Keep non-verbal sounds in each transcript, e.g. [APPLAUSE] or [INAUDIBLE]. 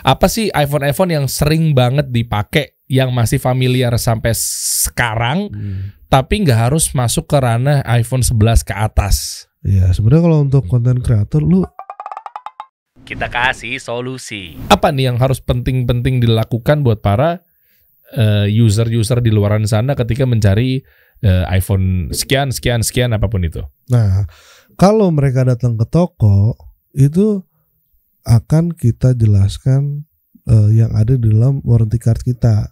Apa sih iPhone-iPhone yang sering banget dipakai yang masih familiar sampai sekarang Hmm. tapi nggak harus masuk ke ranah iPhone 11 ke atas? Ya sebenarnya kalau untuk konten kreator lu Kita kasih solusi. Apa nih yang harus penting-penting dilakukan buat para eh, user-user di luaran sana ketika mencari eh, iPhone sekian sekian sekian apa pun itu? Nah, kalau mereka datang ke toko itu akan kita jelaskan eh, yang ada di dalam warranty card kita.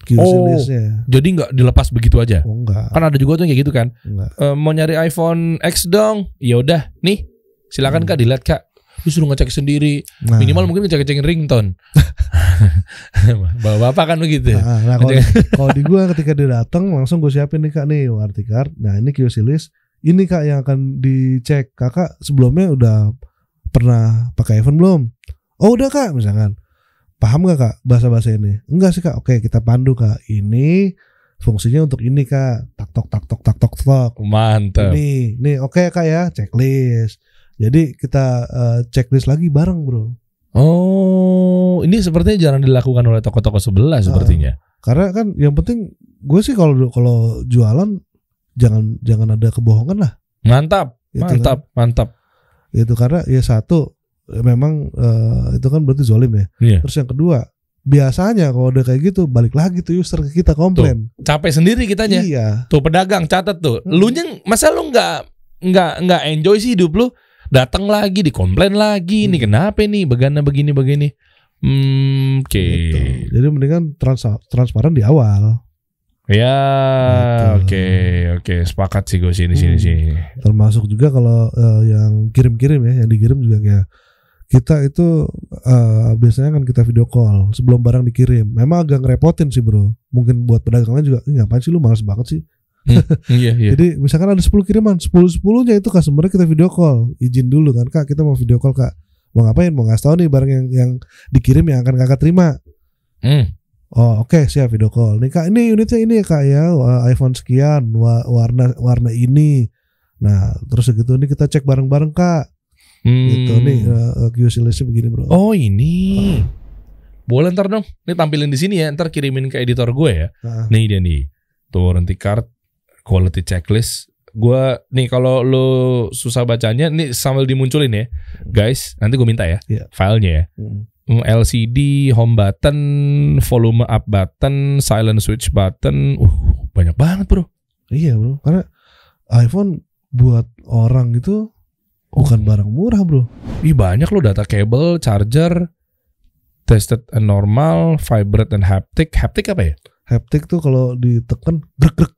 QC Oh. listnya. Jadi nggak dilepas begitu aja? Oh enggak, Kan ada juga tuh yang kayak gitu kan? enggak. Eh, mau nyari iPhone X dong? Ya udah, nih silakan kak dilihat kak. Disuruh ngecek sendiri. Nah, Minimal mungkin ngecek-ngecekin ringtone. [LAUGHS] Bapak bapak kan begitu. Nah, nah, kalau, [LAUGHS] kalau di gua ketika dia datang langsung gue siapin nih kak nih warranty card. Nah ini QC list. Ini kak yang akan dicek. Kakak sebelumnya udah pernah pakai iPhone belum? Oh udah kak misalkan. Paham gak kak bahasa-bahasa ini? Enggak sih kak. Oke kita pandu kak. Ini fungsinya untuk ini kak. Tak tok tak tok tak tok tok. Mantap. Ini, nih oke kak ya checklist. Jadi kita eh, checklist lagi bareng bro. Oh, ini sepertinya jarang dilakukan oleh toko-toko sebelah sepertinya. Karena kan yang penting gue sih kalau kalau jualan jangan jangan ada kebohongan lah. Mantap, Gitu mantap, mantap. Itu karena ya satu memang eh, itu kan berarti zolim ya. Iya. Terus yang kedua biasanya kalau udah kayak gitu balik lagi tuh user ke kita komplain. Capek sendiri kitanya. Iya. Tuh pedagang catat tuh. Hmm. Lu nyeng masa lu nggak nggak nggak enjoy sih hidup lu? Datang lagi, dikomplain lagi. Ini Hmm. kenapa nih? Begana begini begini. Hmm, oke. Gitu. Jadi mendingan trans transparan di awal. Ya, Gitu. oke, oke. Sepakat sih gue sini sini Hmm. sini. Termasuk juga kalau eh, yang kirim-kirim ya, yang dikirim juga kayak kita itu eh, biasanya kan kita video call sebelum barang dikirim. Memang agak ngerepotin sih bro. Mungkin buat pedagangnya juga, "Ih, ngapain sih lu males banget sih. [LAUGHS] Iya, iya. Jadi misalkan ada 10 kiriman, 10 10-nya itu customer kita video call. Izin dulu kan, Kak, kita mau video call, Kak. Mau ngapain? Mau ngasih tahu nih barang yang yang dikirim yang akan Kakak terima. Hmm. Oh, oke, siap video call. Nih, Kak, ini unitnya ini ya, Kak ya, iPhone sekian, wa- warna warna ini. Nah, terus gitu nih kita cek bareng-bareng, Kak. Hmm. Gitu nih eh, QC listnya begini, Bro. Oh ini. Boleh ntar dong. Ini tampilin di sini ya. Ntar kirimin ke editor gue ya. Nah, Nih dia nih. Tuh warranty card, quality checklist. Gue nih kalau lo susah bacanya, nih sambil dimunculin ya, guys. Nanti gue minta ya, Iya. filenya ya. hmm. Hmm, LCD, home button, volume up button, silent switch button. Uh, banyak banget bro. Iya, Bro. Karena iPhone buat orang itu bukan barang murah, Bro. Ih banyak loh data cable, charger, tested and normal, vibrate and haptic. Haptic apa ya? Haptic tuh kalau ditekan grek-grek.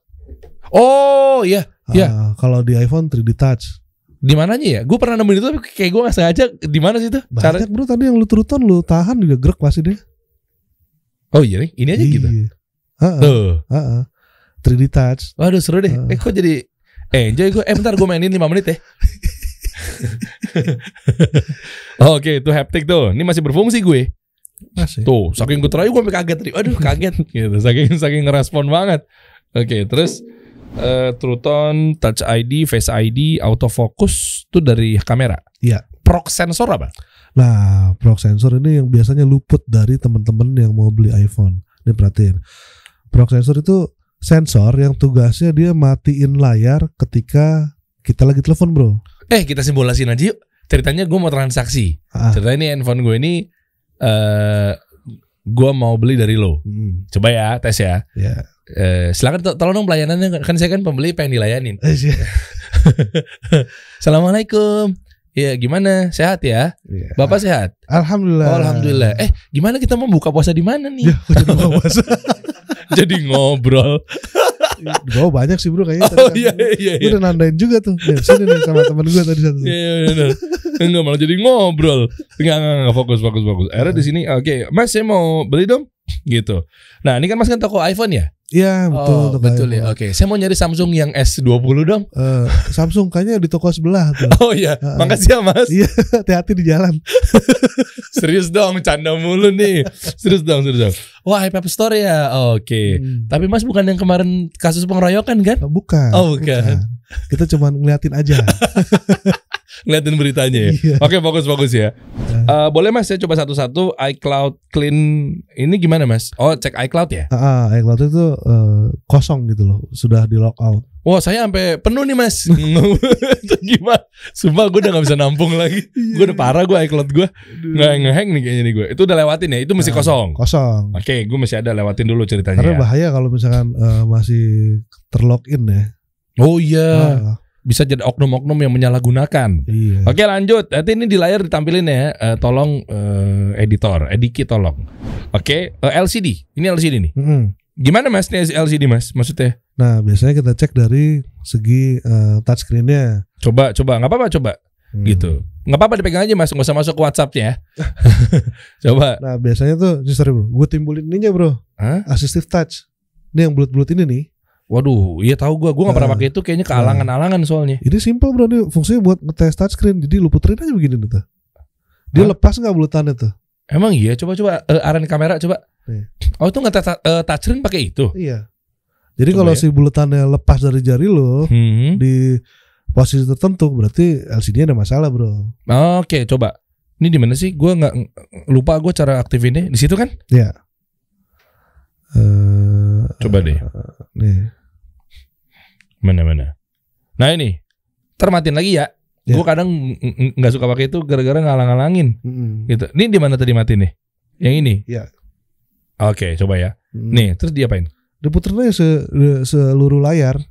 Oh iya, Iya. Ah, kalau di iPhone 3D Touch. Di mananya ya? Gue pernah nemuin itu tapi kayak gue nggak sengaja. Di mana sih itu? Cara? Banyak bro tadi yang lu turutan lu tahan juga grek pasti deh. Oh iya, nih, ini aja gitu. Tuh, heeh. 3D Touch. waduh seru deh. Eh kok jadi eh, enjoy gue. Eh bentar gue mainin 5 menit ya. [LAUGHS] Oke, itu haptic tuh. Ini masih berfungsi gue. Masih. Tuh, saking gue terayu gue sampai kaget tadi. Aduh, kaget gitu. Saking saking ngerespon banget. Oke, terus eh True Tone, Touch ID, Face ID, autofocus itu dari kamera. Iya. Prox sensor apa? Nah, prox sensor ini yang biasanya luput dari teman-teman yang mau beli iPhone. Ini perhatiin. Prox sensor itu sensor yang tugasnya dia matiin layar ketika kita lagi telepon, Bro. Eh, kita simulasin aja yuk. Ceritanya gue mau transaksi. Ah. Ceritanya ini handphone gue ini eh gue mau beli dari lo. Hmm, Coba ya, tes ya. ya. Eh, silakan to- tolong dong pelayanannya kan saya kan pembeli pengen dilayanin. Eh. [LAUGHS] Assalamualaikum. Ya gimana? Sehat ya? Iya. Bapak sehat? Alhamdulillah. Oh, alhamdulillah. Eh, gimana kita mau buka puasa di mana nih? Ya, bawa puasa? [LAUGHS] Jadi ngobrol. Bawah banyak sih, Bro, kayaknya. Oh Tadi iya kan iya Gue iya. udah nandain juga tuh. Ya, sini nih sama temen gue tadi satu. Iya iya benar. Enggak malah jadi ngobrol. Enggak enggak, enggak fokus fokus fokus. Akhirnya di sini oke, Mas saya mau beli dong. Gitu. Nah, ini kan Mas kan toko iPhone ya? Iya, betul. oh, untuk betul ya. iPhone. Oke, saya mau nyari Samsung yang S20 dong. Eh, Samsung kayaknya di toko sebelah tuh. [LAUGHS] Oh iya, Ah, makasih ya Mas. Iya, [LAUGHS] hati-hati di jalan. [LAUGHS] Serius dong, canda mulu nih. Serius dong, serius dong. Wah, iPad Store ya. Oke. Hmm. Tapi Mas bukan yang kemarin kasus pengeroyokan kan? Oh, bukan. Oh, bukan. Kita cuma ngeliatin aja. Ngeliatin beritanya ya. Iya. Oke, bagus bagus ya. Eh, boleh Mas saya coba satu-satu iCloud clean ini gimana Mas? Oh, cek iCloud ya? Ah, ah, iCloud itu eh, kosong gitu loh, sudah di lock out. Wah, saya sampai penuh nih Mas. [LAUGHS] Gimana? Sumpah gue udah gak bisa nampung lagi. Gue udah parah gue iCloud gue. Nggak ngehang nih kayaknya nih gue. Itu udah lewatin ya? Itu masih Nah, kosong. Kosong. Oke, gue masih ada lewatin dulu ceritanya. Karena ya. bahaya kalau misalkan eh, masih terlogin ya. Oh iya, Ah, bisa jadi oknum-oknum yang menyalahgunakan. iya. Oke lanjut, nanti ini di layar ditampilin ya. Eh, tolong eh, editor, ediki tolong. Oke, eh, LCD. Ini LCD nih. Mm-mm. Gimana mas nih LCD mas? Maksudnya? Nah, biasanya kita cek dari segi eh, touchscreen-nya. Coba, coba, nggak apa-apa coba. Hmm. Gitu. Nggak apa-apa dipegang aja mas, nggak usah masuk ke WhatsApp-nya ya. [LAUGHS] coba. Nah, biasanya tuh, sorry bro, gue timbulin ininya bro, Hah? assistive touch. Ini yang bulat-bulat ini nih. Waduh, iya tahu gua. Gua nggak pernah Nah. pakai itu. Kayaknya kealangan-alangan soalnya. Ini simple bro, ini fungsinya buat ngetes touchscreen. Jadi lu puterin aja begini nih tuh. Dia Hah? lepas nggak bulatannya tuh? Emang iya. Coba-coba eh, arahin kamera coba. Nih. Oh itu nggak uh, touchscreen pakai itu? Iya. Jadi kalau ya. si bulatannya lepas dari jari lo Hmm. di posisi tertentu, berarti LCD ada masalah bro. Oke, coba. Ini di mana sih? Gua nggak lupa gua cara aktifinnya. Di situ kan? Ya. Eh, Coba deh. nih. Mana mana. Nah ini. Termatin lagi ya. Ya. Gue kadang ng- ng- nggak suka pakai itu gara-gara ngalang-ngalangin Mm-mm. gitu. Ini di mana tadi mati nih? Yang ini. Ya. Oke, coba ya. Mm. Nih, terus diapain? Diputerin aja se- seluruh layar.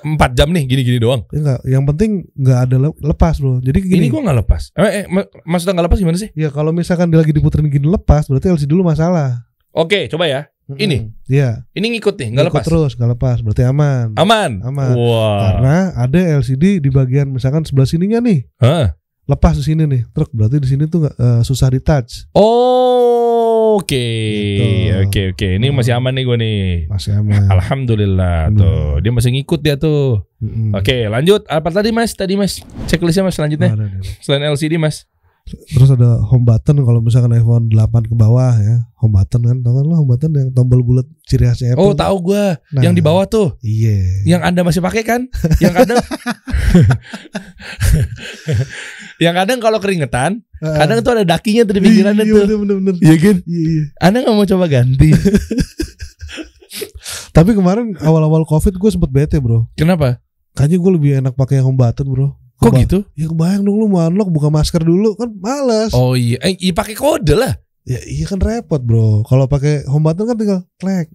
Empat jam nih, gini-gini doang. Ya enggak, yang penting nggak ada le- lepas bro. Jadi Ini gini. gue nggak lepas. Eh, eh, mak- maksudnya nggak lepas gimana sih? Ya kalau misalkan dia lagi diputerin gini lepas, berarti LCD dulu masalah. Oke, coba ya. Ini? Iya. Ini ngikut nih, nggak lepas. terus, nggak lepas. Berarti aman. Aman. Aman. Wah. Karena ada LCD di bagian misalkan sebelah sininya nih. Hah? Lepas di sini nih. Truk berarti di sini tuh nggak eh, susah di touch. Oh, oke. Gitu. Oke, oke. Ini masih aman nih gue nih. Masih aman. [LAUGHS] Alhamdulillah Aman. tuh. Dia masih ngikut dia tuh. Mm-mm. Oke, lanjut. Apa tadi Mas? Tadi Mas. Checklistnya Mas selanjutnya. Ada, ada, ada. Selain LCD Mas. Terus ada home button kalau misalkan iPhone 8 ke bawah ya. Home button kan, tahu kan lo home button yang tombol bulat ciri khasnya Oh, Apple. tahu gua. Nah, Yang di bawah tuh. Iya. Yang Anda masih pakai kan? Yang kadang [LAUGHS] Yang kadang kalau keringetan, Ah. kadang tuh ada dakinya tuh di pinggirannya Iya, tuh. bener, bener, bener. Iya kan? Iya, iya. Anda nggak mau coba ganti? [LAUGHS] Tapi kemarin awal-awal covid gue sempet bete bro. Kenapa? Kayaknya gue lebih enak pakai home button bro. Kok Keba- gitu? Ya kebayang dong lu mau unlock buka masker dulu kan males. Oh iya, eh, iya pakai kode lah. Ya iya kan repot bro. Kalau pakai home button kan tinggal klik,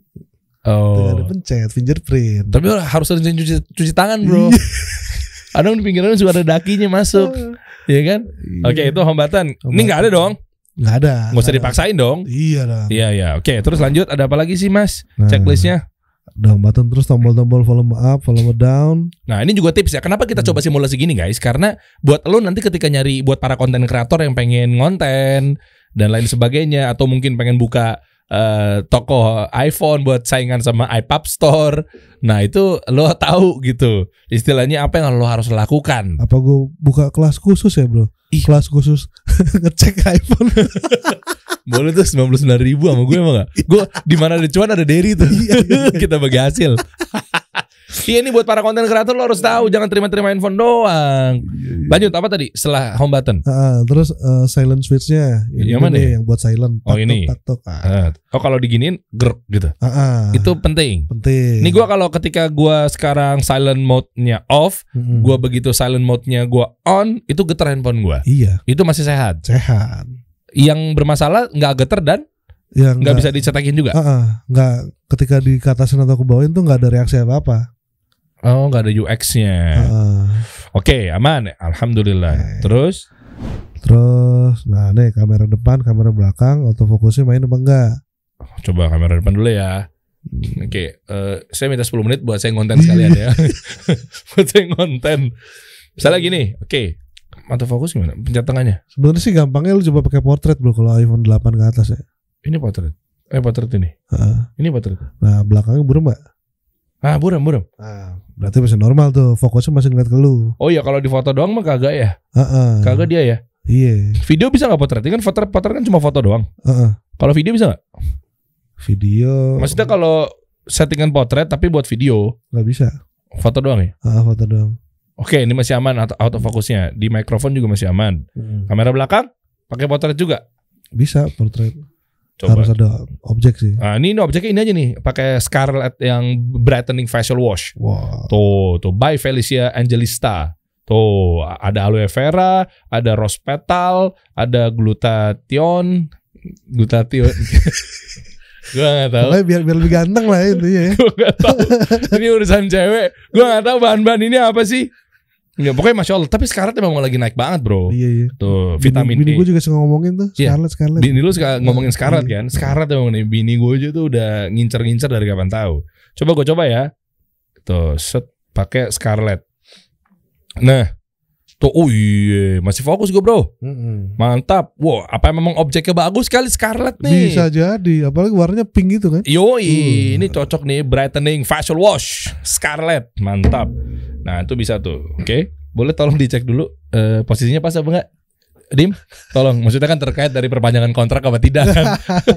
tinggal Oh. dipencet fingerprint. Tapi harus sering cuci, cuci tangan bro. Iya. [LAUGHS] Kadang di pinggirannya suka ada dakinya masuk, ya kan? Oke itu home button. Home Ini nggak ada dong? Nggak ada. Nggak usah ada. dipaksain dong. Iya dong. Iya ya. Oke terus lanjut. Ada apa lagi sih mas? Nah, Checklistnya. Home button terus tombol-tombol volume up, volume down. Nah ini juga tips ya. Kenapa kita Hmm. coba simulasi gini guys? Karena buat lo nanti ketika nyari buat para konten kreator yang pengen ngonten dan lain sebagainya atau mungkin pengen buka eh, toko iPhone buat saingan sama iPub Store. Nah itu lo tahu gitu. Istilahnya apa yang lo harus lakukan. Apa gue buka kelas khusus ya bro? Ih. Kelas khusus [LAUGHS] ngecek iPhone. [LAUGHS] Boleh tuh 99 ribu sama gue emang gak? Gue di mana ada cuan ada Derry tuh. Kita bagi hasil. Iya ini buat para konten kreator lo harus tahu jangan terima-terima handphone doang. Lanjut apa tadi? Setelah home button. Ah, terus eh, silent switchnya Yang ini mana nih, ya? yang buat silent Oh, ini. tok, tak, tok. Ah, oh kalau diginiin grek gitu. ah, ah. Itu penting. penting Ini gua kalau ketika gua sekarang silent mode-nya off, Mm-mm. gua begitu silent mode-nya gua on, itu getar handphone gua. iya Itu masih sehat. sehat Yang bermasalah nggak getar dan yang nggak bisa dicetakin juga. ah, nggak ketika di atasin atau ke bawain tuh nggak ada reaksi apa apa Oh, nggak ada UX-nya. Oke, aman. Alhamdulillah. Oke. Terus terus nah nih kamera depan kamera belakang autofokusnya main apa enggak coba kamera depan dulu ya. Oke, eh, saya minta 10 menit buat saya ngonten sekalian ya. [LAUGHS] [LAUGHS] buat saya ngonten. Misalnya gini, oke. Mata fokus gimana? Pencet tengahnya. sebenarnya sih gampangnya lu coba pakai portrait bro kalau iPhone 8 ke atas ya Ini potret. Eh potret ini. Ah, Ini potret. nah belakangnya buram nggak Ah, buram, buram. nah, berarti masih normal tuh fokusnya masih ngeliat ke lu Oh iya, kalau di foto doang mah kagak ya. Ah, ah. Kagak dia ya. iya Video bisa nggak potret? Ini kan foto potret kan cuma foto doang. Ah, ah. Kalau video bisa nggak? video Maksudnya kalau settingan potret tapi buat video, nggak bisa foto doang ya? ah, foto doang Oke, ini masih aman auto- autofocusnya. Di mikrofon juga masih aman. Mm. Kamera belakang pakai potret juga. Bisa portrait Coba. harus ada objek sih. Nah, ini, ini objeknya ini aja nih, pakai Scarlett yang brightening facial wash. Wah. Tuh, tuh by Felicia Angelista. Tuh, ada aloe vera, ada rose petal, ada glutathione, glutathione. [LAUGHS] Gua nggak tahu. Pokoknya biar biar lebih ganteng lah ya intinya ya. [LAUGHS] Gua nggak tahu. Ini urusan cewek. Gua nggak tahu bahan-bahan ini apa sih. Nggak, pokoknya masya Allah. Tapi tuh memang lagi naik banget bro. Iya iya. Tuh, vitamin bini, E. gue juga suka ngomongin tuh Iya. Scarlett Scarlett. Bini lu suka ngomongin Scarlett Iya. kan? Scarlett emang nih bini gue aja tuh udah ngincer-ngincer dari kapan tahu. Coba gue coba ya. Tuh, set pakai Scarlett. Nah, tuh oh iya, masih fokus gue bro. Mm-mm. Mantap. Wow, apa memang objeknya bagus sekali Scarlett nih? Bisa jadi, apalagi warnanya pink gitu kan. Yoi, Hmm. ini cocok nih brightening facial wash Scarlett, mantap. Nah itu bisa tuh, oke. Boleh tolong dicek dulu eh, posisinya pas apa enggak? Dim, tolong. Maksudnya kan terkait dari perpanjangan kontrak apa tidak kan?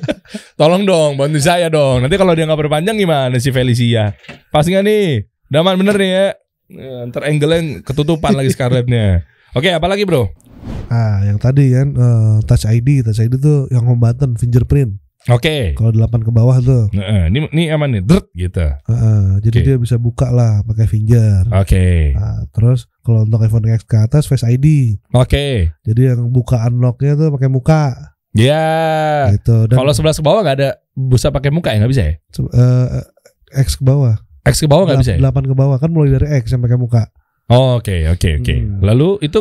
[LAUGHS] tolong dong, bantu saya dong. Nanti kalau dia nggak perpanjang gimana si Felicia? Pas nggak nih? Daman bener nih ya. Eh, Ntar angle-nya ketutupan lagi Scarlettnya. Oke, apalagi bro? Ah, yang tadi kan eh, Touch ID, Touch ID tuh yang home button fingerprint. Oke. Kalau 8 ke bawah tuh. Nah, ini ini aman nih, drt gitu. Heeh, jadi Oke. dia bisa buka lah pakai finger. Oke. Nah, terus kalau untuk iPhone X ke atas Face ID. Oke. Jadi yang buka unlocknya tuh pakai muka Ya. gitu. Dan Kalau sebelah ke bawah nggak ada bisa pakai muka ya nggak bisa ya? eh, X ke bawah. X ke bawah nggak bisa ya? 8 ke bawah kan mulai dari X yang pakai muka. Oh, Oke oke oke. Hmm. Lalu itu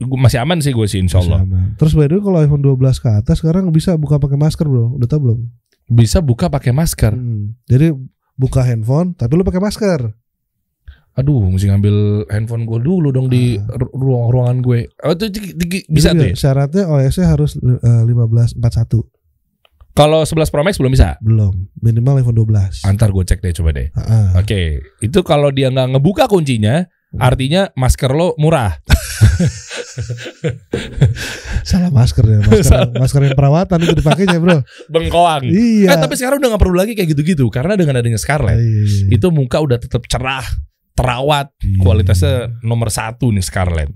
masih aman sih gue sih Insya Allah. Terus by the way kalau iPhone 12 ke atas sekarang bisa buka pakai masker, Bro. Udah tau belum? Bisa buka pakai masker. Hmm. Jadi buka handphone tapi lu pakai masker. Aduh, mesti ngambil handphone gue dulu dong di Ah. ru- ruang ruangan gue. Oh itu di- di- bisa Jadi tuh ya? Syaratnya OS-nya harus eh, 1541. Kalau 11 Pro Max belum bisa. Belum. Minimal iPhone 12. Antar gue cek deh coba deh. Ah, ah. Oke, itu kalau dia nggak ngebuka kuncinya, artinya masker lo murah. [LAUGHS] Salah masker ya, masker, masker yang perawatan itu dipakainya, Bro. [LAUGHS] Bengkoang. iya. Eh tapi sekarang udah nggak perlu lagi kayak gitu-gitu karena dengan adanya Scarlett iya, iya. itu muka udah tetap cerah, terawat, Iya. kualitasnya nomor satu nih Scarlett.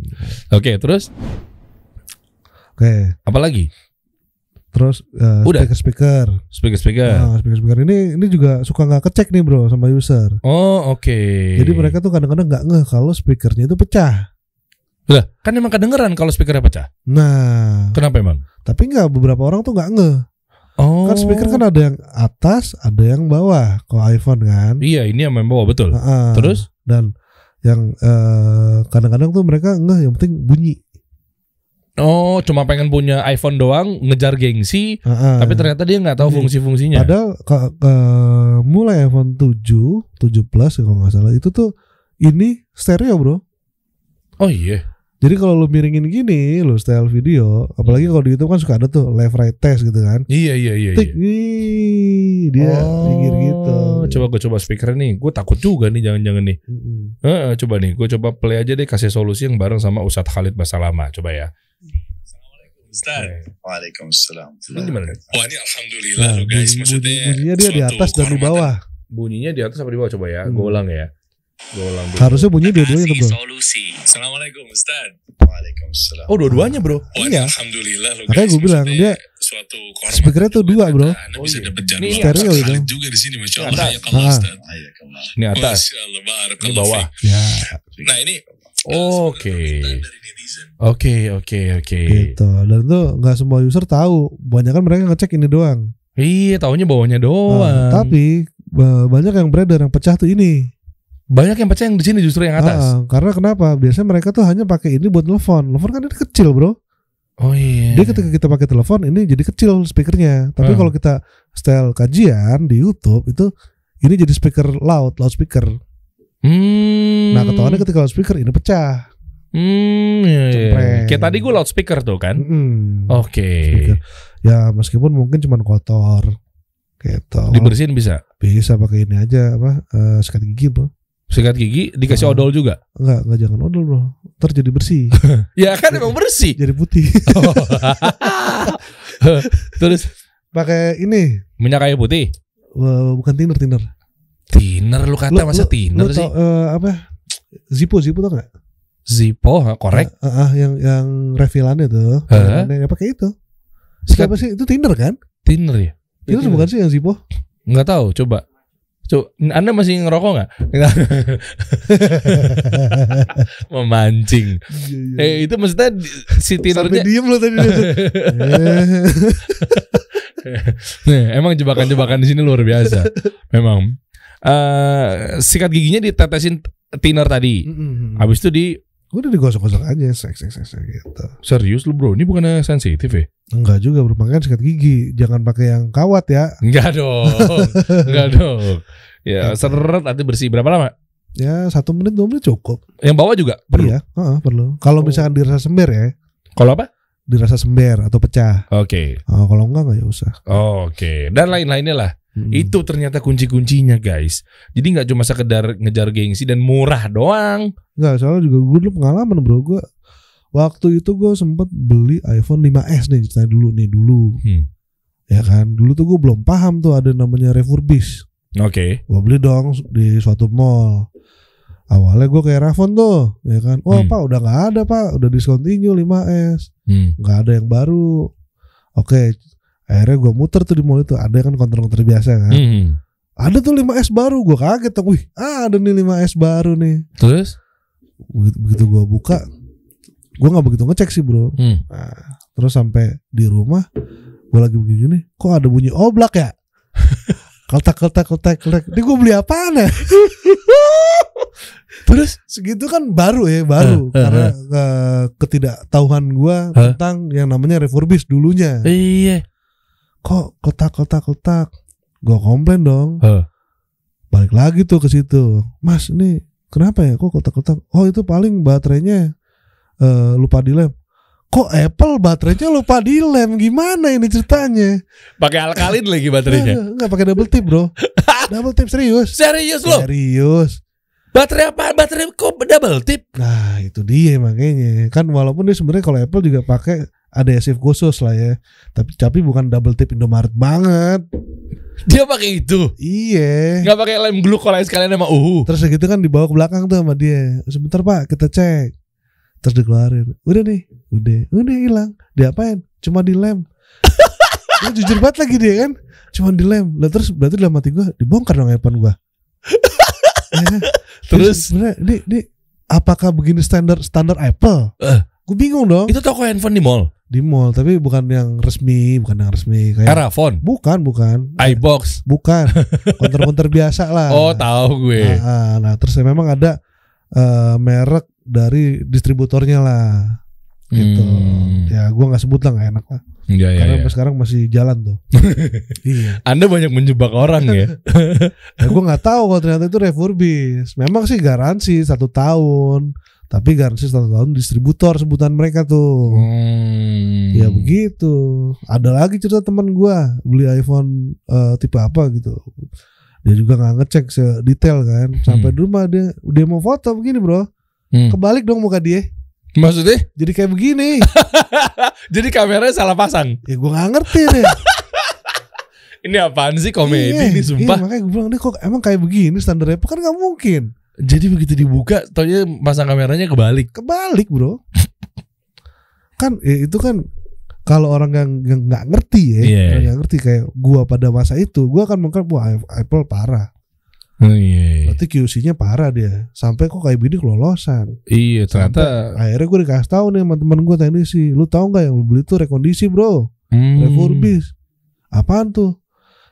Oke, terus Oke, apa lagi? Terus eh, Udah. speaker-speaker. Speaker speaker. Nah, speaker-speaker ini ini juga suka nggak kecek nih, Bro, sama user. Oh oke. Jadi mereka tuh kadang-kadang nggak ngeh kalau speakernya itu pecah. lah kan emang kedengeran kalau speakernya pecah. Nah, Kenapa emang? tapi nggak beberapa orang tuh nggak ngeh. Oh. Kan speaker kan ada yang atas, ada yang bawah. Kalau iPhone kan. Iya ini yang bawah betul. Heeh. Terus? dan yang eh, kadang-kadang tuh mereka ngeh yang penting bunyi. Oh cuma pengen punya iPhone doang ngejar gengsi, Heeh. tapi ternyata dia nggak tahu Iya. fungsi-fungsinya. Padahal ke- ke- mulai iPhone 7, 7 Plus kalau nggak salah itu tuh ini stereo bro. Oh iya. Jadi kalau lu miringin gini, lu style video, apalagi kalau di YouTube kan suka ada tuh left right test gitu kan. Iya iya iya. Tik iya. nih dia minggir gitu. Coba gue coba speaker nih. Gue takut juga nih jangan-jangan nih. Mm-mm. Heeh, coba nih, gue coba play aja deh kasih solusi yang bareng sama Ustadz Khalid Basalama. Coba ya. Ustaz. Waalaikumsalam. Ini gimana? Wah ini alhamdulillah Nah, lo guys. bunyi- Maksudnya bunyinya dia di atas dan di bawah. Bunyinya di atas apa di bawah coba ya? Hmm. Gue ulang ya. Gue ulang dulu. Harusnya bunyi dua-duanya tuh bro. solusi. Assalamualaikum Ustaz. Waalaikumsalam. Oh dua-duanya bro. Wah, iya. alhamdulillah lo Makanya guys. gue bilang, dia suatu kehormatan speakernya tuh dua, bro. Anda Oh, bisa iya. dapat Ini jadwal stereo gitu. Khalid juga di sini masya Ini Allah. Ini atas. Ini bawah. Ya Nah ini Oke. dari netizen. Oke oke oke. gitu. Dan itu nggak semua user tahu. Banyak kan mereka ngecek ini doang. Iya, taunya bawahnya Nah, doang. tapi ba- banyak yang beredar yang pecah tuh ini. banyak yang pecah yang di sini justru yang atas. Ah, karena kenapa? Biasanya mereka tuh hanya pakai ini buat telepon. Telepon kan ini kecil, Bro. Oh iya. Dia ketika kita pakai telepon ini jadi kecil speakernya. Tapi Ah. kalau kita style kajian di YouTube itu ini jadi speaker loud, loudspeaker. Hmm. Nah, ketahuannya ketika loudspeaker ini pecah. Hmm, iya, iya. Kayak tadi gue loudspeaker tuh kan. Mm-mm. Oke. Speaker. Ya meskipun mungkin cuman kotor. Gitu. Dibersihin bisa. Bisa pakai ini aja apa? eh, sikat gigi, Bro. Sikat gigi dikasih Ah. odol juga. Enggak, enggak jangan odol, Bro. Ntar jadi bersih. [LAUGHS] Ya kan emang bersih. jadi putih. [LAUGHS] Terus pakai ini minyak kayu putih. eh, bukan thinner, thinner. Thinner lu kata Lu- masa lu- thinner lu sih? tau, eh, apa? Zippo, Zippo tau gak? Zippo, ha, korek. Ah, ah, yang yang refilannya tuh. Hah? Yang pakai itu. Siapa sih? Itu Tinder kan? Tinder ya? Tinder bukan sih yang Zippo? Nggak tahu, coba. Coba, Anda masih ngerokok nggak? [LAUGHS] Memancing. Eh itu maksudnya si Sampai Tindernya diem lo tadi. [LAUGHS] Eh, Nih, emang jebakan-jebakan di sini luar biasa. Memang. Eh sikat giginya ditetesin thinner tadi. mm-mm. Habis itu di Udah digosok-gosok aja, seks, seks, seks, gitu. serius lu bro, ini bukannya sensitif ya? Enggak juga bro, makanya sikat gigi. Jangan pakai yang kawat ya. Enggak dong, [LAUGHS] enggak dong. Ya seret nanti bersih berapa lama? Ya satu menit dua menit cukup. Yang bawah juga perlu. Iya, heeh, perlu. Kalau Oh. misalkan dirasa sember ya, Kalau apa? dirasa sember atau pecah. Oke, Oh, kalau enggak enggak ya usah. oke. Dan lain-lainnya lah. Itu ternyata kunci-kuncinya guys. Jadi nggak cuma sekedar ngejar gengsi dan murah doang. Enggak, soalnya juga gue dulu pengalaman bro gue Waktu itu gue sempet beli iPhone 5S nih ceritanya dulu nih dulu Hmm. Ya kan Dulu tuh gue belum paham tuh ada namanya refurbish Oke. Gue beli dong di suatu mall Awalnya gue kayak Rafon tuh Ya kan Oh Hmm. pak udah gak ada pak Udah discontinue 5S Hmm. Gak ada yang baru Oke Akhirnya gue muter tuh di mall itu. Ada kan konter-konter biasa kan? Hmm. Ada tuh 5S baru. Gue kaget. Dong Wih ada nih 5S baru nih. Terus? begitu, begitu gue buka gue nggak begitu ngecek sih bro. Hmm. nah, terus sampai di rumah gue lagi begini kok ada bunyi oblak ya? [LAUGHS] Keltak keltak keltak keltak ini gue beli apaan ya? [LAUGHS] Terus? Segitu kan baru ya baru. Eh, eh, karena eh, ketidaktahuan gue Hah? tentang yang namanya refurbish dulunya. Iya. Kok keltak keltak keltak gue komplain dong. Hah. balik lagi tuh ke situ. Mas ini kenapa ya? Kok kotak-kotak? Oh itu paling baterainya eh, lupa dilem. Kok Apple baterainya lupa dilem? Gimana ini ceritanya? Pakai alkalin lagi baterainya. Nggak, nggak pakai double tip bro. [LAUGHS] Double tip serius. Serius lo? serius. Baterai apa? Baterai kok double tip? nah itu dia makanya. Kan walaupun dia sebenarnya kalau Apple juga pakai adhesive khusus lah ya tapi tapi bukan double tip Indomaret banget Dia pakai itu. iya Nggak pakai lem glukol aja sekalian sama uhu. Terus gitu kan dibawa ke belakang tuh sama dia. Sebentar pak kita cek. Terus dikeluarin. Udah nih. Udah. Udah hilang. Diapain? Cuma dilem. dia [LAUGHS] jujur banget lagi dia kan. Cuma dilem. Lah terus berarti dalam hati gue dibongkar dong handphone gue. [LAUGHS] Terus? sebenarnya ini, ini apakah begini standar standar Apple? Eh. Gue bingung dong. Itu toko handphone di mall. Di mall tapi bukan yang resmi, bukan yang resmi kayak Erafon. bukan bukan iBox. bukan [LAUGHS] konter-konter biasa lah Oh tahu gue. Nah, ah, nah, terus memang ada eh, merek dari distributornya lah gitu. Hmm. Ya gua nggak sebut lah nggak enak lah. Iya iya. Karena sampai sekarang masih jalan tuh. [LAUGHS] iya. Anda banyak menjebak orang ya. [LAUGHS] Ya gua nggak tahu kalau ternyata itu refurbish. Memang sih garansi satu tahun. Tapi garansi satu tahun distributor sebutan mereka tuh. Hmm. Ya begitu. Ada lagi cerita teman gua beli iPhone eh, tipe apa gitu. Dia juga nggak ngecek sedetail kan. Sampai Hmm. di rumah dia dia mau foto begini bro. Hmm. Kebalik dong muka dia. Maksudnya? Jadi kayak begini. [LAUGHS] Jadi kameranya salah pasang. ya gue nggak ngerti deh. [LAUGHS] Ini apaan sih komedi Iya, nih sumpah. Iya, makanya gue bilang ini kok emang kayak begini standar Apple kan nggak mungkin. Jadi begitu dibuka, taunya pasang kameranya kebalik. Kebalik bro. [LAUGHS] kan ya itu kan kalau orang yang yang nggak ngerti ya, Iya. orang yang ngerti kayak gua pada masa itu, gua akan mengklaim wah Apple parah. Oh, iya. Berarti QC-nya parah dia. Sampai kok kayak begini kelolosan. Iya ternyata Akhirnya gue dikasih tahu nih sama temen gue teknisi, lu tahu nggak yang lu beli itu rekondisi bro, hmm. refurbish. Apaan tuh?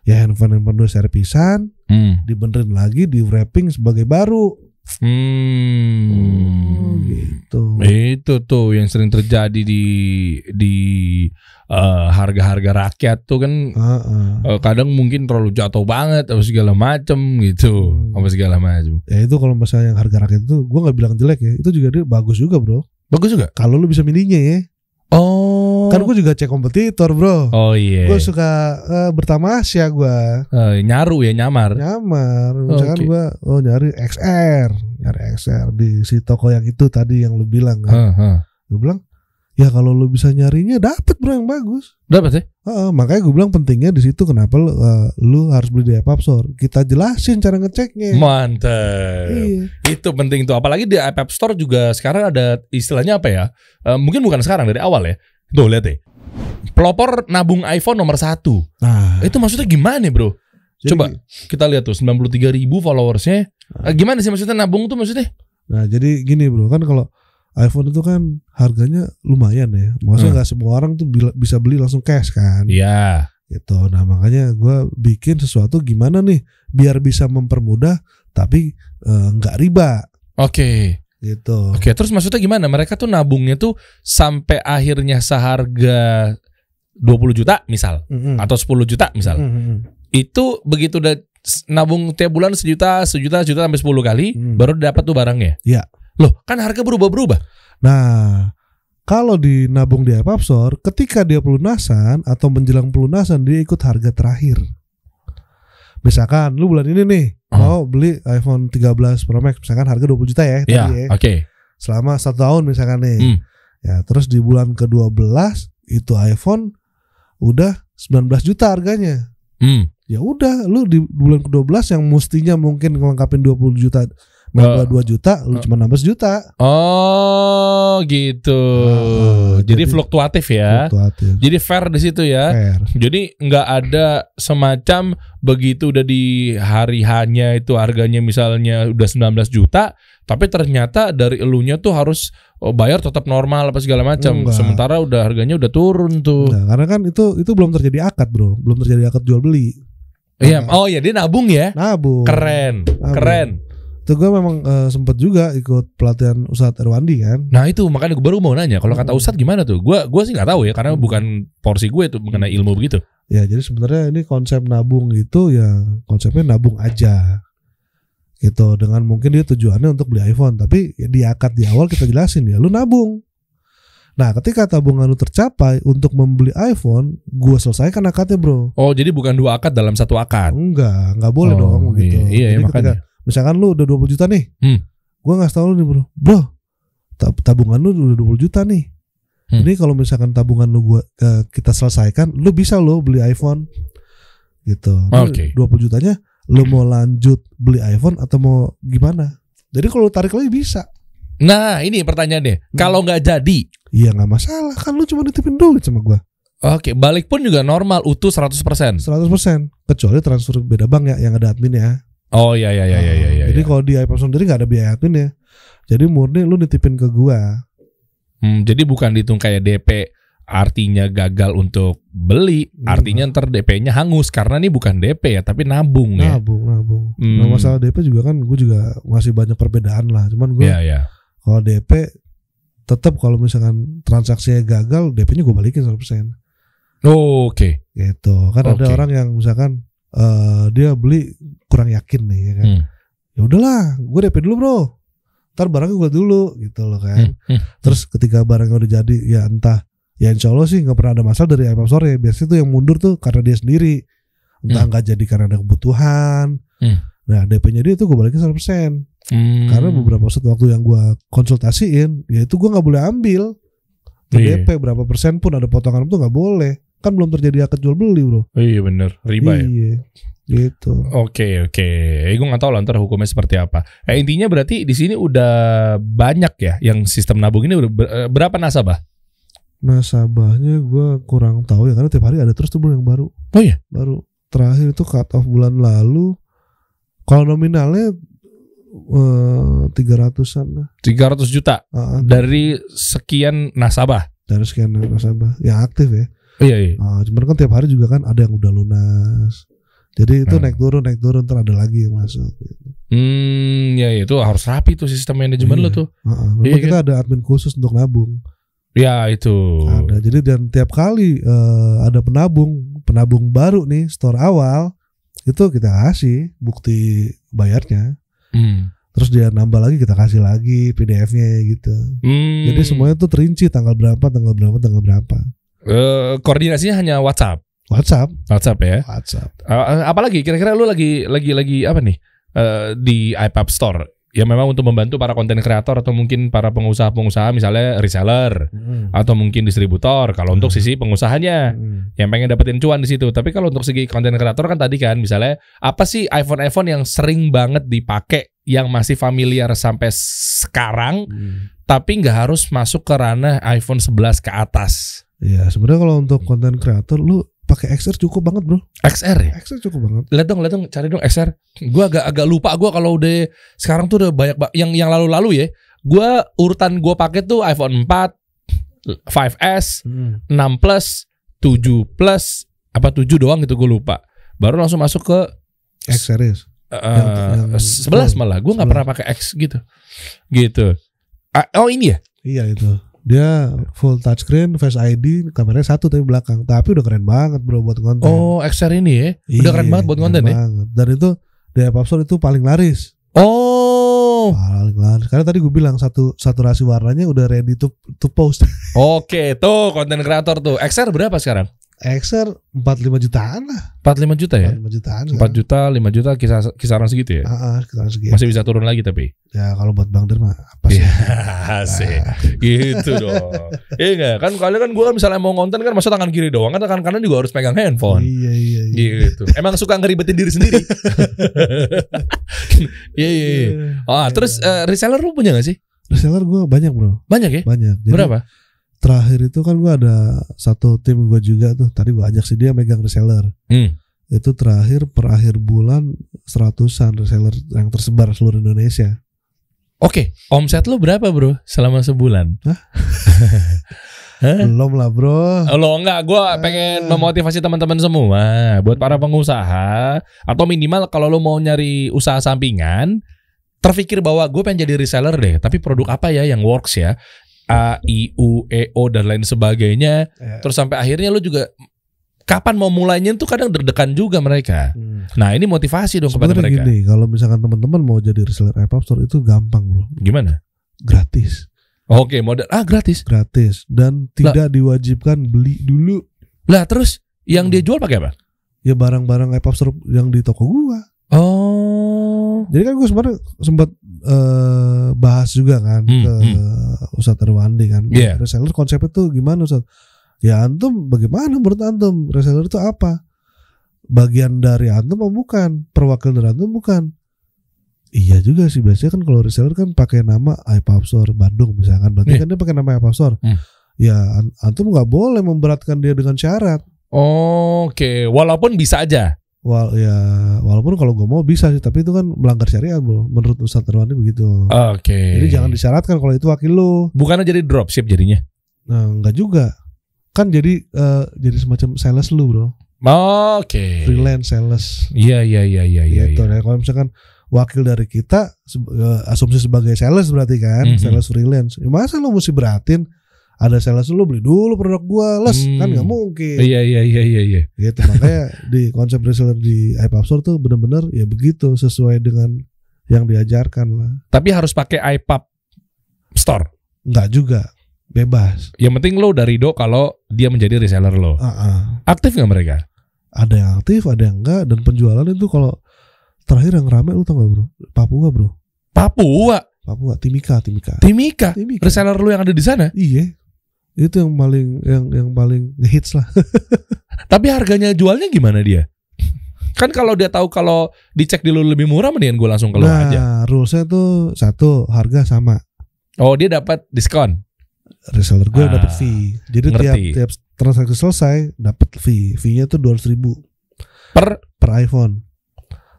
Ya handphone handphone dua servisan, Hmm. dibenerin lagi, di wrapping sebagai baru. Hmm. gitu. Itu tuh yang sering terjadi di di eh, harga-harga rakyat tuh kan Heeh. eh, kadang mungkin terlalu jatuh banget apa segala macem gitu, Hmm. apa segala macem. Ya itu kalau misalnya yang harga rakyat itu, gue nggak bilang jelek ya. Itu juga dia bagus juga bro. Bagus juga. Kalau lu bisa milihnya ya. Oh. Kan gue juga cek kompetitor bro. Oh iya. Gue suka eh, bertamasya gue. Eh, nyaru ya nyamar. Nyamar. Misalkan Oke. gue oh nyari XR, nyari XR di si toko yang itu tadi yang lu bilang kan. Heeh, heeh. Gue bilang, ya kalau lu bisa nyarinya dapet bro yang bagus. Dapat ya? Heeh, makanya gue bilang pentingnya di situ kenapa lu, eh, lu harus beli di App Store. Kita jelasin cara ngeceknya. Mantap. Iya. Itu penting tuh. Apalagi di App Store juga sekarang ada istilahnya apa ya? Eh, mungkin bukan sekarang dari awal ya. Tuh lihat deh. Pelopor nabung iPhone nomor satu. Nah, Itu maksudnya gimana bro? jadi- Coba kita lihat tuh 93 ribu followersnya. Eh, gimana sih maksudnya nabung tuh maksudnya? Nah, jadi gini bro, kan kalau iPhone itu kan harganya lumayan ya. Maksudnya Hmm. nggak semua orang tuh bisa beli langsung cash kan. Iya. Gitu. Nah, makanya gua bikin sesuatu gimana nih biar bisa mempermudah tapi eh, nggak riba Oke. Gitu. Oke, terus maksudnya gimana? Mereka tuh nabungnya tuh sampai akhirnya seharga 20 juta misal Mm-mm. atau 10 juta misal. Mm-mm. Itu begitu udah nabung tiap bulan sejuta, sejuta, sejuta sampai 10 kali Hmm. baru dapat tuh barangnya. Iya. Loh, kan harga berubah-berubah. Nah, kalau di nabung di App Store, ketika dia pelunasan atau menjelang pelunasan dia ikut harga terakhir. Misalkan lu bulan ini nih Oh. mau beli iPhone 13 Pro Max misalkan harga 20 juta ya Iya, tadi ya. oke. Selama satu tahun misalkan nih. Hmm. Ya, terus di bulan ke-12 itu iPhone udah 19 juta harganya. Hmm. Ya udah, lu di bulan ke-12 yang mestinya mungkin ngelengkapin 20 juta nambah 2 juta, lu Oh. cuma nambah sejuta. Oh, gitu. Ah, jadi, jadi- fluktuatif ya. Fluktuatif. Jadi fair di situ ya. Fair. Jadi nggak ada semacam begitu udah di hari hanya itu harganya misalnya udah 19 juta, tapi ternyata dari elunya tuh harus oh, bayar tetap normal apa segala macam. Enggak. Sementara udah harganya udah turun tuh. Nah, karena kan itu itu belum terjadi akad, Bro. Belum terjadi akad jual beli. Iya, oh ya dia nabung ya. Nabung. Keren, Nabung. keren. Itu gue memang eh, sempet juga ikut pelatihan Ustadz Erwandi kan. Nah itu makanya gue baru mau nanya. Kalau kata Hmm. Ustadz gimana tuh? Gue gua sih nggak tahu ya karena Hmm. bukan porsi gue tuh mengenai ilmu begitu. Ya, jadi sebenarnya ini konsep nabung itu ya konsepnya nabung aja. Gitu dengan mungkin dia tujuannya untuk beli iPhone, tapi ya di akad di awal kita jelasin ya, lu nabung. Nah, ketika tabungan lu tercapai untuk membeli iPhone, gua selesaikan akadnya, Bro. Oh jadi bukan dua akad dalam satu akad. Enggak, enggak boleh Oh, dong gitu. Iya, iya, Jadi makanya. Misalkan lu udah 20 juta nih. Hmm. Gua ngasih tau lu nih, Bro. Bro, tab- tabungan lu udah 20 juta nih. Hmm. Ini kalau misalkan tabungan lu gua eh, kita selesaikan, lu bisa lo beli iPhone. Gitu. Lu Oke. 20 jutanya lu mau lanjut beli iPhone atau mau gimana? Jadi kalau tarik lagi bisa. Nah ini pertanyaannya. Hmm. Kalau nggak jadi, Iya nggak masalah, kan lu cuma nitipin duit sama gua. oke balik pun juga normal utuh 100%. 100% kecuali transfer beda bank ya yang ada admin ya. Oh iya iya iya iya iya. iya. Jadi kalau di iPhone sendiri nggak ada biaya admin ya. Jadi murni lu nitipin ke gua. Hmm, jadi bukan dihitung kayak DP artinya gagal untuk beli, artinya ntar DP-nya hangus karena ini bukan DP ya, tapi nabung ya. Nabung, nabung. Hmm. Nah, masalah DP juga kan gue juga masih banyak perbedaan lah. Cuman gue Iya iya. kalau DP tetap kalau misalkan transaksinya gagal, DP-nya gue balikin 100%. Oh, Oke. Gitu. Kan ada Oke. orang yang misalkan eh, dia beli kurang yakin nih ya kan. Hmm. Ya udahlah, gue DP dulu, Bro. Ntar barangnya gue dulu gitu loh kan. Hmm, hmm. Terus ketika barangnya udah jadi ya entah ya insya Allah sih nggak pernah ada masalah dari Store ya. Biasanya tuh yang mundur tuh karena dia sendiri. Entah Hmm. nggak jadi karena ada kebutuhan. Hmm. Nah DP-nya dia tuh gue balikin 100% Hmm. Karena beberapa set waktu yang gue konsultasiin Ya itu gue nggak boleh ambil Tuh Iya. DP berapa persen pun ada potongan itu nggak boleh Kan belum terjadi akad jual beli bro. Iya bener, riba ya. Iya Gitu. Oke oke, eh, gue nggak tahu lah ntar hukumnya seperti apa. Eh, intinya berarti di sini udah banyak ya yang sistem nabung ini? Udah eh, berapa nasabah? Nasabahnya gue kurang tahu ya Karena tiap hari ada terus tuh bro yang baru. Oh iya? Baru. Terakhir itu cut off bulan lalu. Kalau nominalnya tiga ratusan lah. 300 juta? Ah, ah, dari sekian nasabah. dari sekian nasabah. Yang aktif ya Iya iya. Ah, cuman kan tiap hari juga kan ada yang udah lunas jadi itu Hmm. naik turun naik turun ntar ada lagi yang masuk Hmm, ya itu harus rapi tuh sistem manajemen Iya. lo tuh. Heeh, Iya, memang kita ada admin khusus untuk nabung Ya itu. ada jadi dan tiap kali eh, ada penabung penabung baru nih store awal itu kita kasih bukti bayarnya Hmm. terus dia nambah lagi kita kasih lagi PDF-nya gitu Hmm. jadi semuanya tuh terinci tanggal berapa tanggal berapa tanggal berapa Eh, koordinasinya hanya WhatsApp. WhatsApp WhatsApp ya. WhatsApp Eh, apalagi kira-kira lu lagi lagi lagi apa nih? Eh, di iPad Store. ya memang untuk membantu para konten kreator atau mungkin para pengusaha-pengusaha misalnya reseller Hmm. atau mungkin distributor kalau untuk sisi pengusahanya Hmm. yang pengen dapetin cuan di situ. Tapi kalau untuk segi konten kreator kan tadi kan misalnya apa sih iPhone-iPhone yang sering banget dipakai yang masih familiar sampai sekarang Hmm. tapi nggak harus masuk ke ranah iPhone 11 ke atas. Iya, sebenarnya kalau untuk konten kreator lu pakai XR cukup banget, Bro. XR ya? XR cukup banget. Lihat dong, lihat dong, cari dong XR. Gua agak agak lupa gua kalau udah sekarang tuh udah banyak ba- yang yang lalu-lalu ya. Gua urutan gua pakai tuh iPhone 4, 5S, Hmm. 6 Plus, 7 Plus, apa 7 doang gitu gue lupa. Baru langsung masuk ke X series. eh, yang 11 malah. Gue nggak 11. pernah pakai X gitu. Gitu. Ah, oh ini ya? Iya itu. Dia full touchscreen, Face ID, kameranya satu tapi belakang. Tapi udah keren banget, Bro, buat konten. Oh, XR ini ya. Udah keren Iya, banget buat keren konten ya. banget. Dan itu di App Store itu paling laris. Oh. Paling laris. Karena tadi gue bilang satu saturasi warnanya udah ready to to post. [LAUGHS] Oke, tuh konten kreator tuh. XR berapa sekarang? XR 45 jutaan lah. 45 juta ya? 45 jutaan. 4 juta, 5 juta kisar, kisaran segitu ya? Ah, ah, sekitar segitu. Masih bisa turun lagi tapi. Ya kalau buat Bang Der mah apa sih? Iya, [LAUGHS] asik. gitu dong. Iya enggak? Kan kalian kan gue kan misalnya mau ngonten kan masa tangan kiri doang kan tangan kanan juga harus pegang handphone. Iya iya iya. Gitu. Emang suka ngeribetin diri sendiri. [LAUGHS] Iya iya iya. Ah, terus eh, reseller lu punya gak sih? reseller gue banyak bro, Banyak ya? banyak. Jadi Berapa? Terakhir itu kan gue ada satu tim gue juga tuh. Tadi gue ajak si dia megang reseller. Hmm. Itu terakhir per akhir bulan seratusan reseller yang tersebar seluruh Indonesia. Oke, omset lu berapa bro selama sebulan? Hah? [LAUGHS] Belum lah bro. Lo enggak, gue pengen memotivasi teman-teman semua buat para pengusaha atau minimal kalau lo mau nyari usaha sampingan, terpikir bahwa gue pengen jadi reseller deh, tapi produk apa ya yang works ya? A, I, U, E, O dan lain sebagainya. Ya. Terus sampai akhirnya lo juga kapan mau mulainya tuh kadang deg-degan juga mereka. Hmm. Nah ini motivasi dong kepada Sebenarnya mereka. gini, kalau misalkan teman-teman mau jadi reseller App Store itu gampang bro, Gimana? gratis, Oke modal ah gratis. gratis dan tidak diwajibkan beli dulu. Lah terus yang dia jual pakai apa? Ya barang-barang App Store yang di toko gua. Oh. Jadi kan gue sebenarnya sempat eh, bahas juga kan Hmm, ke Ustadz Arwandi kan. Iya. Reseller konsepnya tuh gimana Ustadz? Ya antum bagaimana menurut antum? Reseller itu apa? Bagian dari antum apa bukan? Perwakilan dari antum bukan? Iya juga sih biasanya kan kalau reseller kan pakai nama iPub Store Bandung misalkan. Berarti Iya. kan dia pakai nama iPub Store. Hmm. Ya an- antum nggak boleh memberatkan dia dengan syarat. Oke, walaupun bisa aja. Wal ya walaupun kalau gue mau bisa sih, tapi itu kan melanggar syariat bro. Menurut Ustadz Arwandi begitu. Oke. Jadi jangan disyaratkan kalau itu wakil lu. Bukannya jadi dropship jadinya? Nah, enggak juga. Kan jadi eh, jadi semacam sales lu, Bro. Oke. Freelance sales. Iya iya iya iya gitu. iya. Nah, kalau misalkan wakil dari kita eh, asumsi sebagai sales berarti kan, Mhm. sales freelance. Ya, masa lu mesti beratin ada sales lu beli dulu produk gua, les Hmm. kan nggak mungkin. Iya iya iya iya iya. Gitu. Makanya di konsep reseller di iPub Store tuh benar-benar ya begitu sesuai dengan yang diajarkan lah. Tapi harus pakai iPub Store. Enggak juga. Bebas. Yang penting lo udah ridho kalau dia menjadi reseller lo. Ah, ah. Aktif nggak mereka? ada yang aktif ada yang enggak dan penjualan itu kalau terakhir yang rame lu tau gak bro Papua bro Papua, Papua Timika Timika Timika, Timika reseller lo yang ada di sana. iya itu yang paling yang yang paling hits lah [LAUGHS] Tapi harganya jualnya gimana dia? Kan kalau dia tahu kalau dicek dulu lebih murah mendingan gue langsung keluar nah aja. rulesnya tuh satu harga sama Oh, dia dapat diskon. reseller gue Ah, dapat fee jadi tiap ngerti. tiap transaksi selesai dapat fee fee nya tuh dua ribu Per per iPhone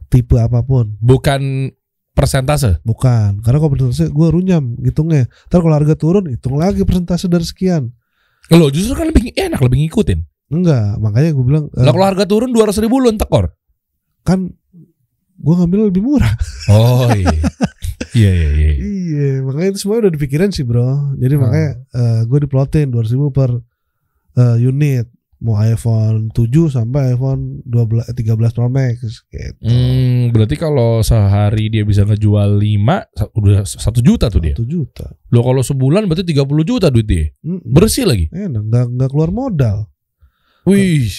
tipe apa pun bukan persentase. bukan karena kalau persentase gue runyam hitungnya ntar kalau harga turun hitung lagi persentase dari sekian Lo justru kan lebih enak lebih ngikutin. enggak makanya gue bilang eh, Lah kalau harga turun 200 ribu lo tekor. kan gue ngambil lebih murah. Oh iya. iya iya iya. iya, makanya itu semua udah dipikirin sih bro. Jadi Hmm. makanya gue diplotin 200 ribu per eh, unit. Mau iPhone 7 sampai iPhone 12, eh, 13 Pro Max gitu. Hmm, berarti kalau sehari dia bisa ngejual 5 udah 1 juta tuh dia. 1 juta. Lo kalau sebulan berarti 30 juta duit dia. Mm-mm. Bersih lagi. Enak, nggak nggak keluar modal. Wih.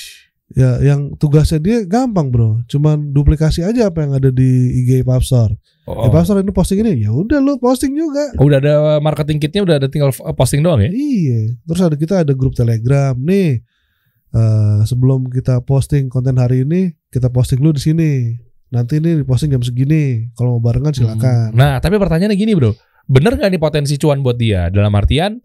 Ya, yang tugasnya dia gampang bro, cuman duplikasi aja apa yang ada di IG Pub Store. Oh, Di Pub Store ini posting ini, ya udah lu posting juga. udah ada marketing kitnya udah ada tinggal posting doang ya? Iya. Terus ada kita ada grup Telegram nih. Eh, sebelum kita posting konten hari ini, kita posting dulu di sini. Nanti ini diposting jam segini. Kalau mau barengan silakan. Nah, tapi pertanyaannya gini bro, bener nggak nih potensi cuan buat dia? Dalam artian,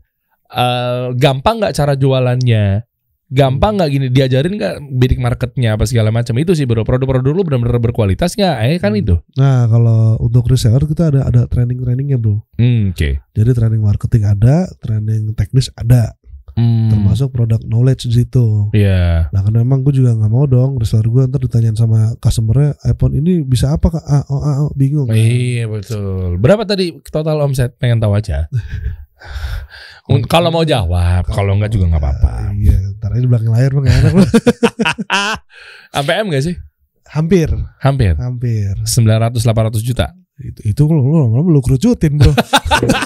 eh, gampang nggak cara jualannya? Gampang nggak gini diajarin nggak bidik marketnya apa segala macam itu sih bro. Produk-produk lu benar-benar berkualitas nggak? Eh kan Hmm. itu. Nah, kalau untuk reseller kita ada ada training-trainingnya, Bro. Hmm, Oke. Jadi training marketing ada, training teknis ada, Hmm, termasuk product knowledge di situ. Iya. Nah, karena memang gue juga nggak mau dong reseller gue ntar ditanyain sama customernya iPhone ini bisa apa kak? Ah, oh, ah, oh, bingung. Iya betul. Berapa tadi total omset? Pengen tahu aja. [LAUGHS] Kalau mau jawab, kalau enggak juga nggak apa-apa. Ah, iya, ntar aja di belakang layar bang [LAUGHS] enak loh. Sampai M gak sih? hampir, Hampir. hampir. 900 800 juta. Itu itu lu lu lu kerucutin bro.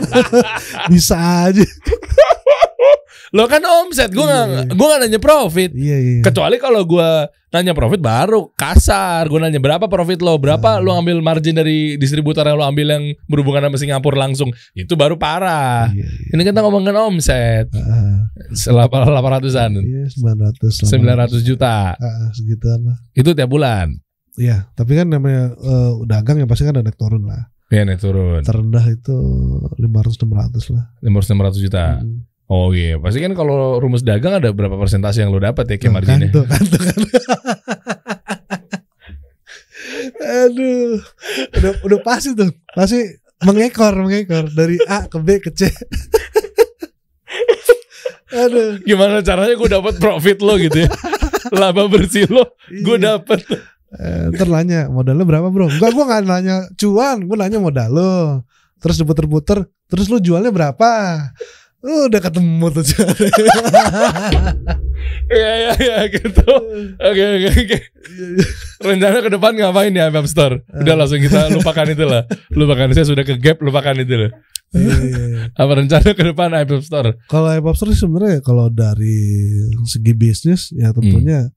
[LAUGHS] bisa aja. Lo kan omset, gue Iya, nggak gue nggak nanya profit. Iya iya. Kecuali kalau gue nanya profit baru kasar. Gue nanya berapa profit lo, berapa Hmm. lo ambil margin dari distributor yang lo ambil yang berhubungan sama Singapura langsung. Itu baru parah. Iya, iya. Ini kita ngomongin omset Ah, delapan ratusan, iya 900 sembilan ratus juta. Ah, segituan lah. Itu tiap bulan. Iya, tapi kan namanya eh, dagang ya pasti kan ada naik turun lah. Ya nih turun. Terendah itu 500 600 lah. 500 juta. Hmm. Oh iya, pasti kan kalau rumus dagang ada berapa persentase yang lo dapat ya kayak marginnya. Kan tuh, kan tuh, kan. Aduh, udah udah pasti tuh, pasti mengekor mengekor dari A ke B ke C. Aduh, Gimana caranya gue dapat profit lo gitu ya? Laba bersih lo, gue iya. dapat. Eh, ntar nanya modalnya berapa bro? Enggak, gue nggak nanya cuan, gue nanya modal lo. Terus diputer-puter, terus lu jualnya berapa? Uh, udah ketemu tuh [LAUGHS] Iya iya iya gitu. Oke oke oke. Rencana ke depan ngapain ya App Store? Udah langsung kita lupakan itu lah. Lupakan saya sudah ke gap, lupakan itu lah. Iya, iya, iya. Apa rencana ke depan App Store? Kalau iPop Store sebenarnya kalau dari segi bisnis ya tentunya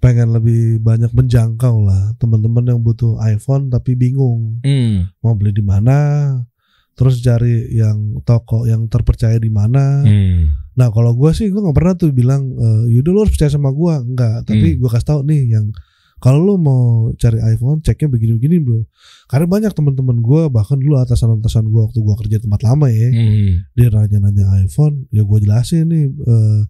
pengen lebih banyak menjangkau lah teman-teman yang butuh iPhone tapi bingung Hmm. mau beli di mana terus cari yang toko yang terpercaya di mana Hmm. nah kalau gua sih gua nggak pernah tuh bilang e, yaudah lu harus percaya sama gua enggak tapi Hmm. gua kasih tahu nih yang kalau lu mau cari iPhone ceknya begini-begini bro karena banyak teman-teman gua bahkan dulu atasan-atasan gua waktu gua kerja tempat lama ya Hmm. dia nanya-nanya iPhone ya gue jelasin nih eh,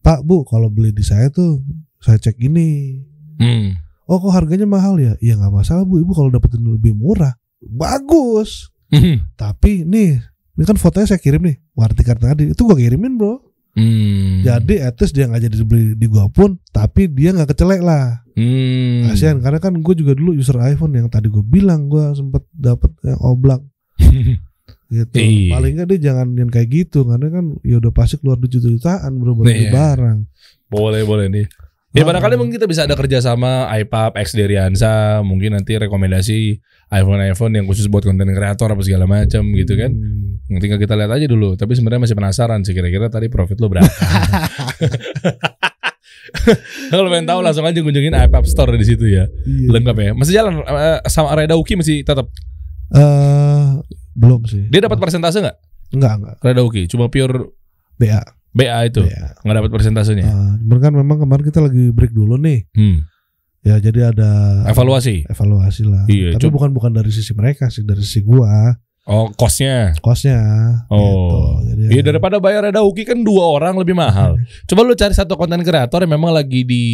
Pak Bu kalau beli di saya tuh saya cek ini Hmm. oh kok harganya mahal ya iya nggak masalah Bu ibu kalau dapetin lebih murah bagus Hmm. tapi nih ini kan fotonya saya kirim nih warti kartu tadi itu gue kirimin bro Hmm. jadi at least dia nggak jadi beli di gua pun tapi dia nggak kecelek lah Hmm. kasihan karena kan gue juga dulu user iPhone yang tadi gue bilang gue sempet dapet yang oblak [LAUGHS] gitu Iya. paling nggak dia jangan yang kayak gitu karena kan ya udah pasti keluar duit jutaan bro buat beli Iya. barang boleh boleh nih. Ya Ah. barangkali mungkin kita bisa ada kerja sama iPub, X Deriansa, mungkin nanti rekomendasi iPhone-iPhone yang khusus buat konten kreator apa segala macam gitu kan. Hmm. Tinggal kita lihat aja dulu. Tapi sebenarnya masih penasaran sih kira-kira tadi profit lo berapa. [LAUGHS] Kalau pengen tahu langsung aja kunjungin iPub Store di situ ya. Iya. Lengkap ya. Masih jalan eh, sama Reda Uki masih tetap. Eh, belum sih Dia dapat persentase nggak? enggak enggak Reda Uki cuma pure BA BA itu. BA Nggak dapat persentasenya. Cuman kan memang kemarin kita lagi break dulu nih Hmm. ya jadi ada Evaluasi. evaluasi lah Iya, tapi coba- bukan bukan dari sisi mereka sih dari sisi gua Oh, kosnya. kosnya Oh. gitu. Jadi Iya ya- daripada bayar Reda Uki kan dua orang lebih mahal. [LAUGHS] Coba lu cari satu konten kreator yang memang lagi di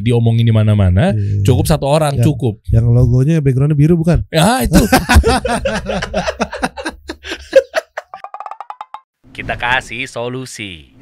diomongin di mana-mana, Iya. cukup satu orang Ya. cukup. yang logonya backgroundnya biru bukan Ya [LAUGHS] itu. [LAUGHS] Kita kasih solusi.